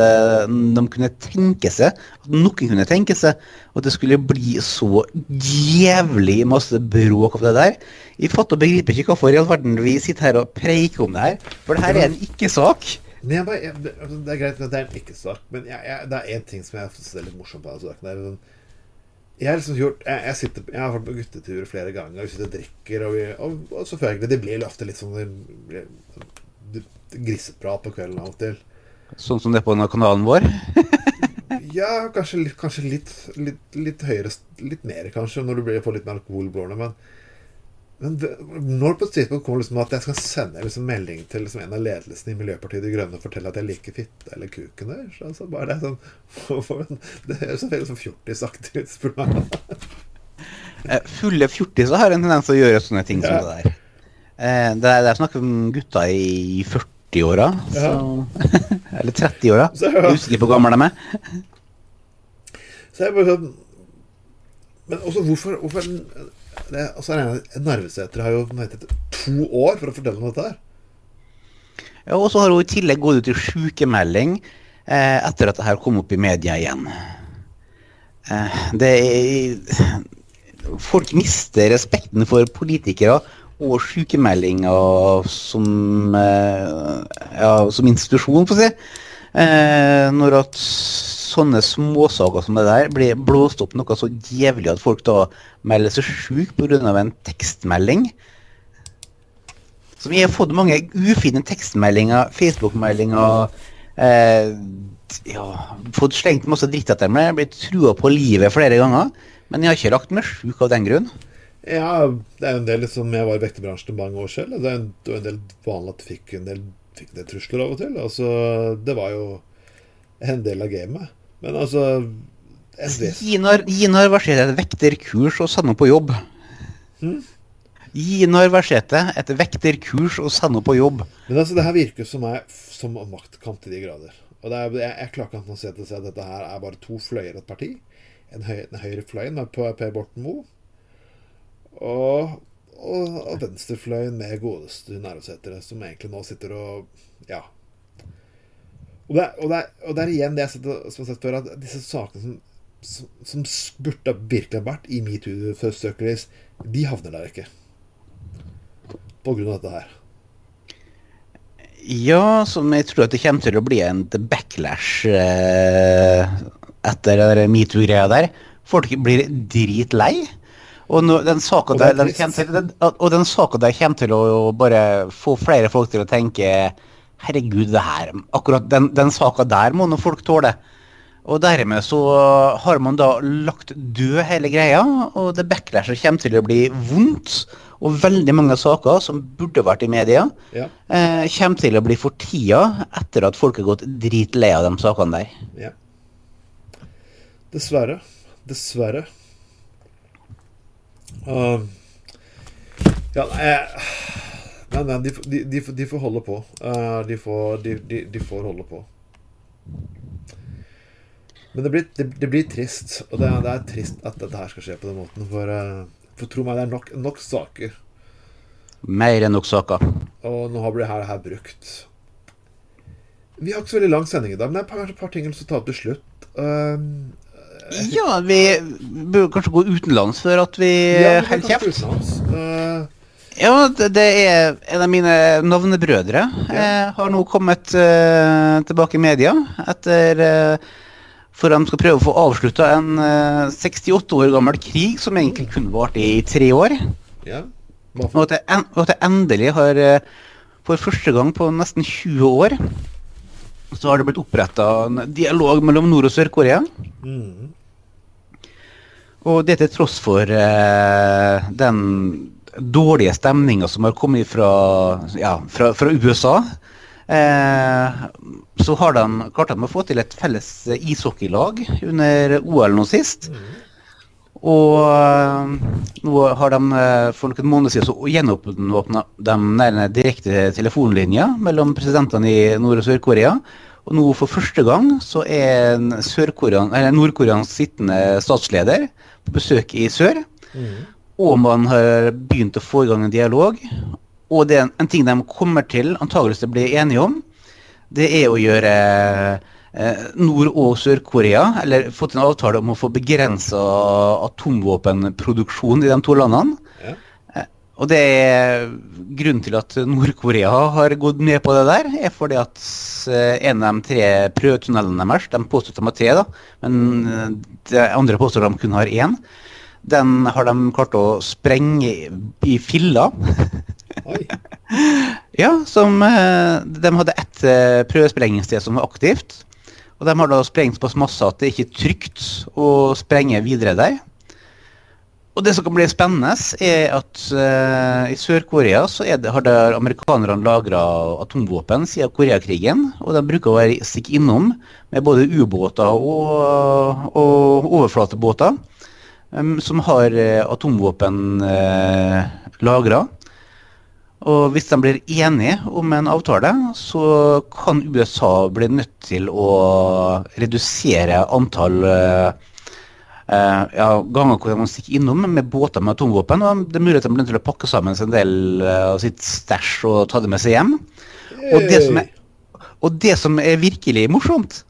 de kunne tenke seg, at noen kunne tenke seg at det skulle bli så jævlig masse bråk av det der. Jeg fatter og begriper ikke hvorfor i all verden vi sitter her og preiker om det her, for det her er en ikke-sak. Jeg bare, jeg, altså, det er greit det er en ikke-sak, men jeg, jeg, det er én ting som jeg syns er litt morsomt på denne saken. Sånn, jeg har liksom gjort jeg, sitter, jeg, har vært på gutteturer flere ganger, og vi sitter og drikker, og, vi, og, og selvfølgelig Det blir ofte litt sånn griseprat på kvelden av og til. Sånn som det er på kanalen vår? ja, kanskje, kanskje litt, litt, litt, høyere Litt mer, kanskje, når du blir, får litt mer alkohol i blodårene. Men men når på et tidspunkt kommer liksom at jeg skal sende liksom melding til liksom en av ledelsene i Miljøpartiet De Grønne og fortelle at jeg liker fitte eller kuken deres altså bare Det er sånn Det høres så veldig sånn fjortisaktig ut. Eh, fulle fjortiser har en tendens til å gjøre sånne ting som det der. Eh, det er, det er snakk om gutta i 40-åra. Ja. eller 30-åra. Jeg er usikker på hvor gamle de er. Så jeg bare sånn Men også hvorfor, hvorfor det, altså, Narvesæter har jo ventet to år for å fortelle om dette her. Ja, og så har hun i tillegg gått ut i sykemelding eh, etter at det her kom opp i media igjen. Eh, det er Folk mister respekten for politikere og sykemeldinger som, eh, ja, som institusjon, for å si. Eh, når at sånne småsaker som det der blir blåst opp noe så jævlig at folk da melder seg sjuk pga. en tekstmelding. Så vi har fått mange ufine tekstmeldinger, Facebook-meldinger eh, ja, Fått slengt masse dritt etter meg, blitt trua på livet flere ganger. Men jeg har ikke lagt meg sjuk av den grunn. Ja, det er en del liksom, jeg var i vekterbransjen mange år selv. Det er en, en del vanlig at du fikk en del, fikk det trusler av og til. Altså, det var jo en del av gamet. Men altså Gi Narvarsete et vekterkurs og sender på jobb. Hmm? Ginar Narvarsete et vekterkurs og sender på jobb. Men altså, det her virker som, er, som maktkamp til de grader. Og er, jeg, jeg, klarer ikke å se til at dette her er bare to fløyer et parti. En, høy, en på med Per Borten Moe. Og, og, og venstrefløyen med godeste Nærøysetere, som egentlig nå sitter og Ja. Og det, og, det, og det, er igjen det jeg har sett før, at disse sakene som, som, som burde virkelig vært i metoo-søkelys, de havner der ikke. På grunn av dette her. Ja, som jeg tror at det kommer til å bli en backlash eh, etter metoo-greia der. Folk blir dritlei. Og no, den saka der, der, der kommer til å bare få flere folk til å tenke Herregud, det her Akkurat den, den saka der må nå folk tåle. Og dermed så har man da lagt død hele greia, og det backlashet kommer til å bli vondt. Og veldig mange saker som burde vært i media, ja. eh, kommer til å bli for tida etter at folk har gått dritlei av de sakene der. Ja. Dessverre. Dessverre. Uh, ja, jeg Nei, nei, de, de, de, de får holde på. Uh, de, får, de, får, holde på. Men det blir, det, det blir trist. Og det, det, er trist at dette her skal skje på den måten. For, uh, for tro meg, det er nok, nok, saker. Mer enn nok saker. Og nå har det her, her brukt. Vi har ikke så veldig lang sending i dag, men det er kanskje et par, par ting som tar opp til slutt. Uh, ja, vi bør kanskje gå utenlands før at vi ja, holder kjeft. Uh, ja, det, er en av mine navnebrødre. Ja. Eh, har nå kommet uh, tilbake i media etter uh, For de skal prøve å få avslutta en 68 eh, år gammel krig som egentlig kunne varte i tre år. Ja. Og at jeg, og at jeg endelig har eh, For første gang på nesten 20 år så har det blitt oppretta en dialog mellom Nord- og Sør-Korea. Mm. Og det til tross for eh, den dårlige stemninga som har kommet fra, ja, fra, fra USA, eh, så har de klart å få til et felles ishockeylag under OL nå sist. Og eh, nå har de eh, for noen måneder siden så gjenåpna de direkte telefonlinja mellom presidentene i Nord- og Sør-Korea. Og nå for første gang så er Nord-Koreans sittende statsleder på besøk i sør. Mm og man har begynt å få i gang en dialog. Og det er en, ting de kommer til antageligvis å bli enige om, det er å gjøre eh, Nord- og Sør-Korea, eller fått en avtale om å få begrensa atomvåpenproduksjon i de to landene. Og det er grunnen til at Nord-Korea har gått med på det der, er fordi at eh, en av de tre prøvetunnelene deres, de påstår de har tre, da, men eh, de andre påstår de kun har én. Den har de klart å sprenge i filler. ja, som eh, De hadde ett prøvesprengningssted prøvesprengingssted som var aktivt. Og de har da sprengt på masse at det ikke er trygt å sprenge videre der. Og det som kan bli spennende, er at uh, i Sør-Korea så det, har det amerikanerne lagra atomvåpen siden Koreakrigen. Og de bruker å være stikke innom med både ubåter og, og overflatebåter som har uh, atomvåpen uh, eh, lagra. Og hvis de blir enige om en avtale, så kan USA bli nødt til å redusere antall uh, ja, ganger hvor de stikker innom med båter med atomvåpen. Og det er mulig at de blir til å pakke sammen en del eh, av sitt stæsj og ta det med seg hjem. Og det, som er, og det som er virkelig morsomt,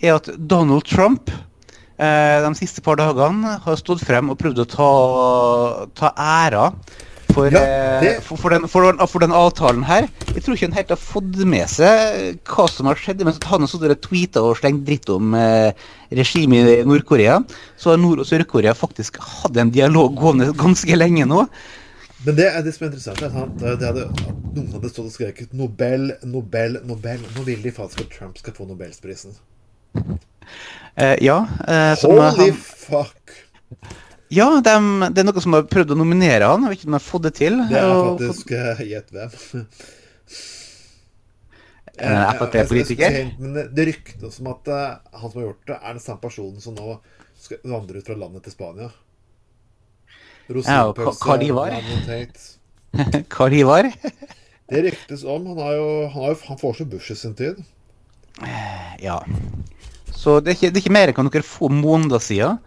er at Donald Trump eh, de siste par dagene har stått frem og prøvd å ta, ta æra for, Ja, eh, for, for, den, for, den, for den avtalen her. Jeg tror ikke han helt har fått med seg hva som har skjedd. Mens han har stått og tweeta og slengt dritt om eh, regimet i Nord-Korea, så har Nord- og Sør-Korea faktisk hatt en dialog gående ganske lenge nå. Men det er det som er interessant. Er at det hadde, at noen hadde stått og skreket 'Nobel, Nobel, Nobel'. Nå vil de faktisk at Trump skal få Nobelsprisen. Eh, ja, eh, Holy han, fuck! Ja dem- det er noen som har prøvd å nominere han. Jeg vet ikke om de har fått det til. Det er faktisk eh, Gjett hvem. Eh, FrP-politiker? Men det- det ryktes om at eh, han som har gjort det, er den samme personen som nå skal vandre ut fra landet til Spania. Ja, og Ivar. hva de var? Lemon Tate. Hva de var? Det ryktes om. Han, har jo, han, har jo, han får seg Bush i sin tid. Ja. Så det er ikke, det er ikke mer enn noen få måneder siden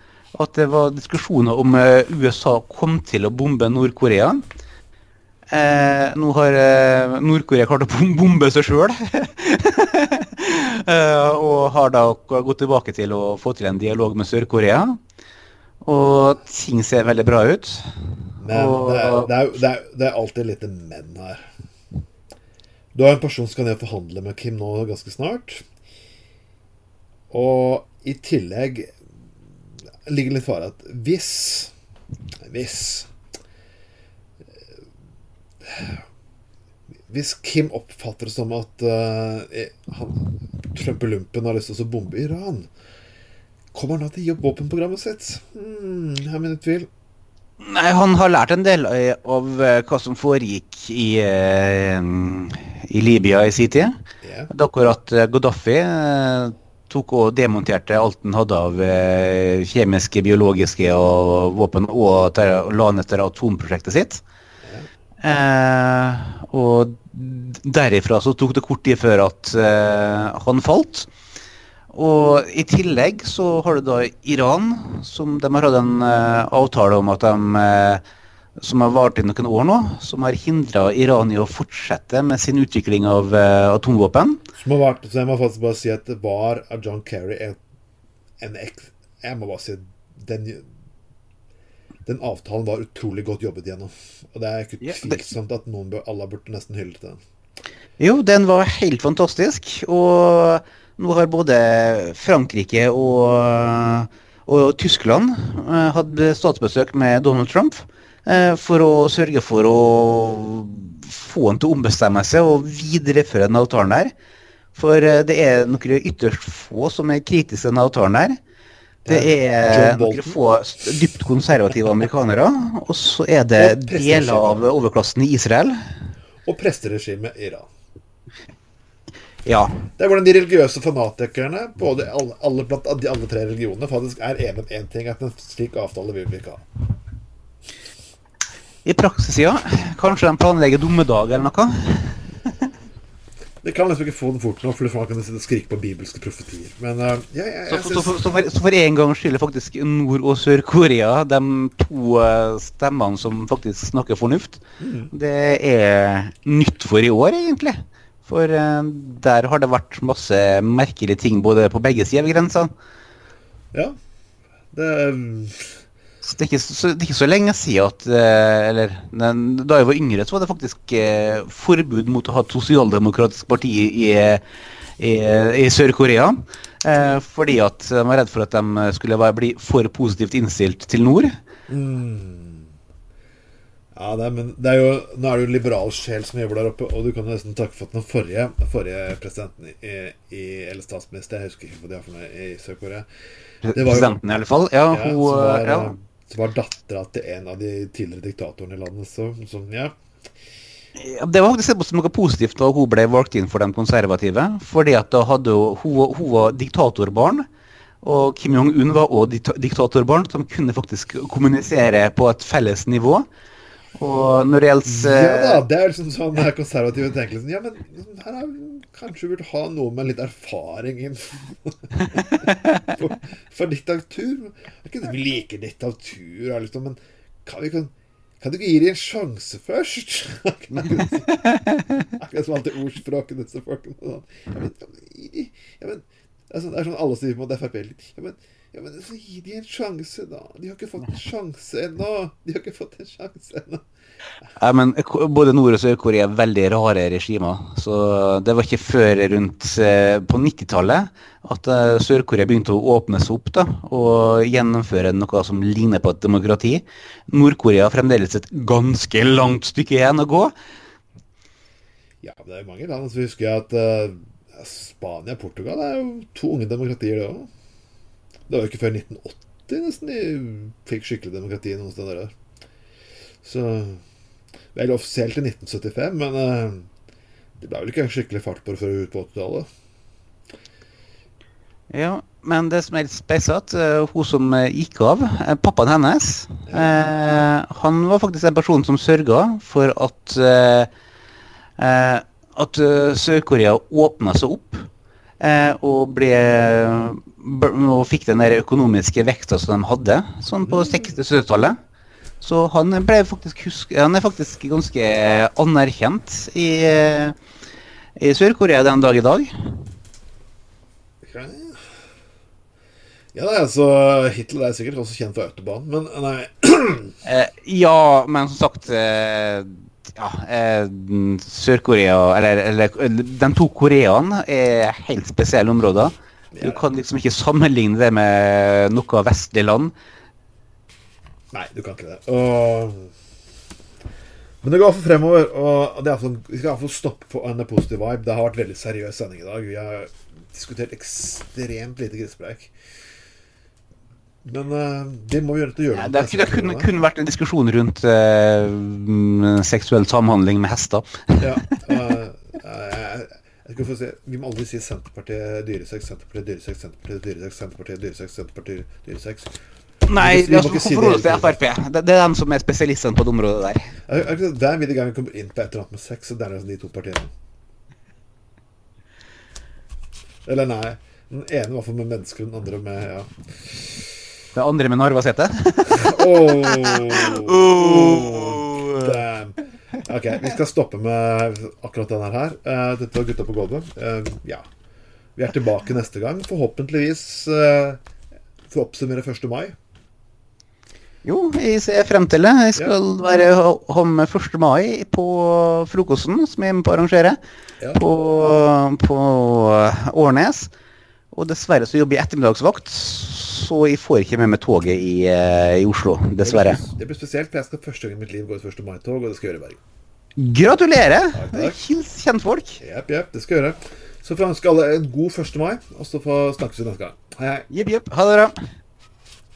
at det var diskusjoner om eh, USA kom til å bombe Nord-Korea. Eh, nå har eh, Nord-Korea klart å bombe seg sjøl. eh, og har da gått tilbake til å få til en dialog med Sør-Korea. Og ting ser veldig bra ut. Men Og- det, er, det, er, det, er, det er alltid litt menn her. Du har en person som skal ned og forhandle med Kim nå ganske snart. Og i tillegg ligger litt fare at hvis Hvis Hvis Kim oppfatter det som at uh, han, har lyst til å bombe Iran, kommer han da til å gi opp våpenprogrammet sitt? Hmm, jeg er min tvil. Nei, han har lært en del eh, av hva som foregikk i, i Libya i sin tid. Yeah. Er akkurat Gaddafi tok og demonterte alt den hadde av eh, kjemiske, biologiske og våpen, og ter, la ned atomprosjektet sitt. Eh, og derifra så tok det kort tid før at eh, han falt. Og i tillegg så har du da Iran, som de har hatt en eh, avtale om at de eh, som har vart i noen år nå, som har hindra Iran i å fortsette med sin utvikling av uh, atomvåpen. Som har vært, så jeg må faktisk bare si at det var av John Kerry en, en ek, Jeg må bare si den, den avtalen var utrolig godt jobbet gjennom. Og det er ikke Ja, tvilsomt at noen bør, alle burde nesten hyllet den. Jo, den var helt fantastisk. Og nå har både Frankrike og, og Tyskland eh, hatt statsbesøk med Donald Trump for å sørge for å få han til å ombestemme seg og videreføre den avtalen der. For eh, det er noen ytterst få som er kritiske til den avtalen der. Det er noen få dypt konservative amerikanere, og så er det deler av overklassen i Israel. Og presteregimet i Iran. Ja, Det er hvordan de religiøse fanatikerne, både alle, alle blant de alle tre religionene, faktisk er enige om én ting, at en slik avtale vil vi ikke ha. I praksis, ja. Kanskje de planlegger dommedag eller noe. det kan liksom ikke få den fort nok, for man kan sitte og skrike på bibelske profetier. Men uh, ja, ja, Så, jeg, så, så, synes, så, for, så for en gangs skyld er faktisk Nord- og Sør-Korea de to eh, stemmene som faktisk snakker fornuft. Det er nytt for i år, egentlig. For uh, der har det vært masse merkelige ting både på begge sider av grensa. ja. Det Så det, er ikke, så, det er ikke så lenge siden at eh, Eller da jeg var yngre, så var det faktisk eh, forbud mot å ha et sosialdemokratisk parti i, i, i Sør-Korea. Eh, fordi at de var redd for at de skulle være, bli for positivt innstilt til nord. mm. Ja, det er, men det er jo, nå er det jo liberal sjel som jobber der oppe, og du kan jo nesten takke for at den forrige, forrige presidenten i, i, eller statsminister, jeg husker ikke hva de har for noe i Sør-Korea, Presidenten, i alle fall. Ja, ja, hun, ja. Som var dattera til en av de tidligere diktatorene i landet. Så, så ja. Ja, Det var faktisk noe positivt da hun ble valgt inn for de konservative. fordi at da hadde hun, hun var diktatorbarn. Og Kim Jong-un var også diktatorbarn, som kunne faktisk kommunisere på et felles nivå. Og når det gjelder Ja da, eh, det er liksom sånn her konservative tenker liksom, Ja, men her er kanskje burde ha noe med litt erfaring inn for, for diktatur. Det er ikke det vi liker diktatur, liksom, men kan, vi, kan, kan du ikke gi dem en sjanse først? Akkurat som alltid ordspråket disse folkene. Ja, men, ja, men, men, det, er sånn, det alle sier mot Frp. Ja, men, ja, men så gi dem en sjanse, da. De har ikke fått en sjanse ennå. De har ikke fått en sjanse ennå. ja, men både Nord- og Sør-Korea er veldig rare regimer. Så det var ikke før rundt eh, på 90-tallet at eh, Sør-Korea begynte å åpne seg opp da, og gjennomføre noe som ligner på et demokrati. Nord-Korea har fremdeles et ganske langt stykke igjen å gå. Ja, men det er mange land. Så husker jeg at uh, Spania og Portugal er jo to unge demokratier, det òg. Det var jo ikke før 1980 nesten de fikk skikkelig demokrati noen steder der. Så Vel offisielt i 1975, men uh, det ble vel ikke skikkelig fart på det før ut på 80-tallet. Ja, men det som er litt spesielt, eh, hun som gikk av, eh, pappaen hennes, eh, han var faktisk en person som sørga for at at Sør-Korea åpna seg opp eh, og ble og fikk den der økonomiske vekta som de hadde, sånn på 60-70-tallet. Så han ble faktisk husk, han er faktisk ganske anerkjent i, eh, i Sør-Korea den dag i dag. Ok. Ja, nei, altså Hitler er sikkert også kjent for autobahn, men nei Eh, ja, men som sagt eh, ja, eh, Sør-Korea, eller, eller eller de to Koreaene, er helt spesielle områder. Du kan liksom ikke sammenligne det med noe vestlig land. Nei, du kan ikke det. Og... Men det går iallfall fremover. Og det er iallfall- vi skal iallfall stoppe på en positiv vibe. Det har vært veldig seriøs sending i dag. Vi har diskutert ekstremt lite grisepreik. Men uh, det må vi gjøre til å gjøre Ja, det kunne, neste kunne, episode. vært en diskusjon rundt mm, seksuell samhandling med hester. Ja, eh, jeg, skal få se, Vi må aldri si Senterpartiet dyresex, Senterpartiet dyresex, Senterpartiet dyresex, Senterpartiet dyresex, Senterpartiet dyresex. Nei, Vi må altså, ikke si det til. Frp. Det, det er dem som er spesialistene på det området der. Er- er det Hver middag gang vi kommer inn på et eller annet med sex, så der er det de to partiene. Eller nei. Den ene i hvert fall med mennesker, den andre med ja. Det andre med Narvasete. Oh, damn. Ok, vi skal stoppe med akkurat denne her. Eh, Dette var Gutta på gulvet. Eh, Ja. Vi er tilbake neste gang. Forhåpentligvis eh, for å oppsummere 1. mai. Jo, jeg ser frem til det. Jeg skal være hjemme 1. mai på frokosten, som jeg er med på å arrangere, Ja. på, på Årnes. Og dessverre så jobber jeg ettermiddagsvakt, så jeg får ikke med meg toget i, eh, i Oslo. Dessverre. Det blir spesielt, for jeg skal første gang i mitt liv gå et 1. mai-tog, og det skal jeg gjøre i Bergen. Gratulerer! Takk, takk. Hils kjentfolk. Jepp, jepp, det skal jeg gjøre. Så får jeg ønske alle en god 1. mai, og så får snakkes vi neste gang. Hei, hei. Jepp, jepp. Ha det bra.